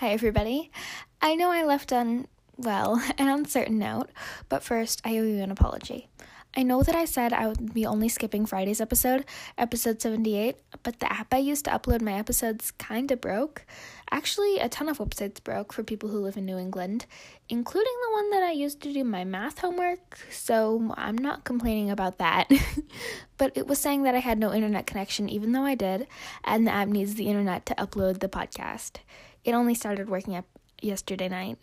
Hi, everybody. I know I left on, well, an uncertain note, but first, I owe you an apology. I know that I said I would be only skipping Friday's episode, episode 78, but the app I used to upload my episodes kinda broke. Actually, a ton of websites broke for people who live in New England, including the one that I used to do my math homework, so I'm not complaining about that. but it was saying that I had no internet connection, even though I did, and the app needs the internet to upload the podcast. It only started working up yesterday night.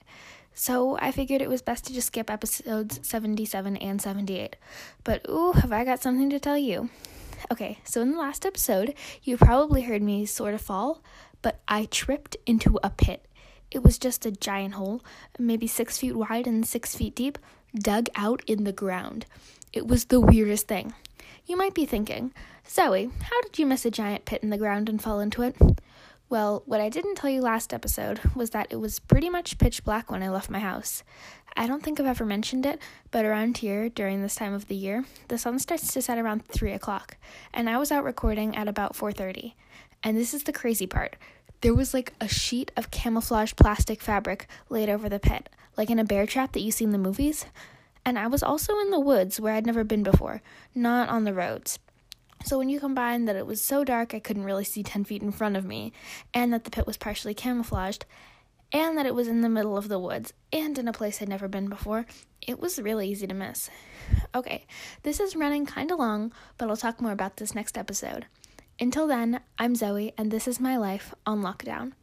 So I figured it was best to just skip episodes 77 and 78. But ooh, have I got something to tell you. Okay, so in the last episode, you probably heard me sort of fall, but I tripped into a pit. It was just a giant hole, maybe six feet wide and six feet deep, dug out in the ground. It was the weirdest thing. You might be thinking, Zoe, how did you miss a giant pit in the ground and fall into it? Well, what I didn't tell you last episode was that it was pretty much pitch black when I left my house. I don't think I've ever mentioned it, but around here, during this time of the year, the sun starts to set around 3 o'clock, and I was out recording at about 4.30. And this is the crazy part. There was like a sheet of camouflage plastic fabric laid over the pit, like in a bear trap that you see in the movies. And I was also in the woods where I'd never been before, not on the roads. So when you combine that it was so dark I couldn't really see 10 feet in front of me, and that the pit was partially camouflaged, and that it was in the middle of the woods, and in a place I'd never been before, it was really easy to miss. Okay, this is running kinda long, but I'll talk more about this next episode. Until then, I'm Zoe, and this is my life on lockdown.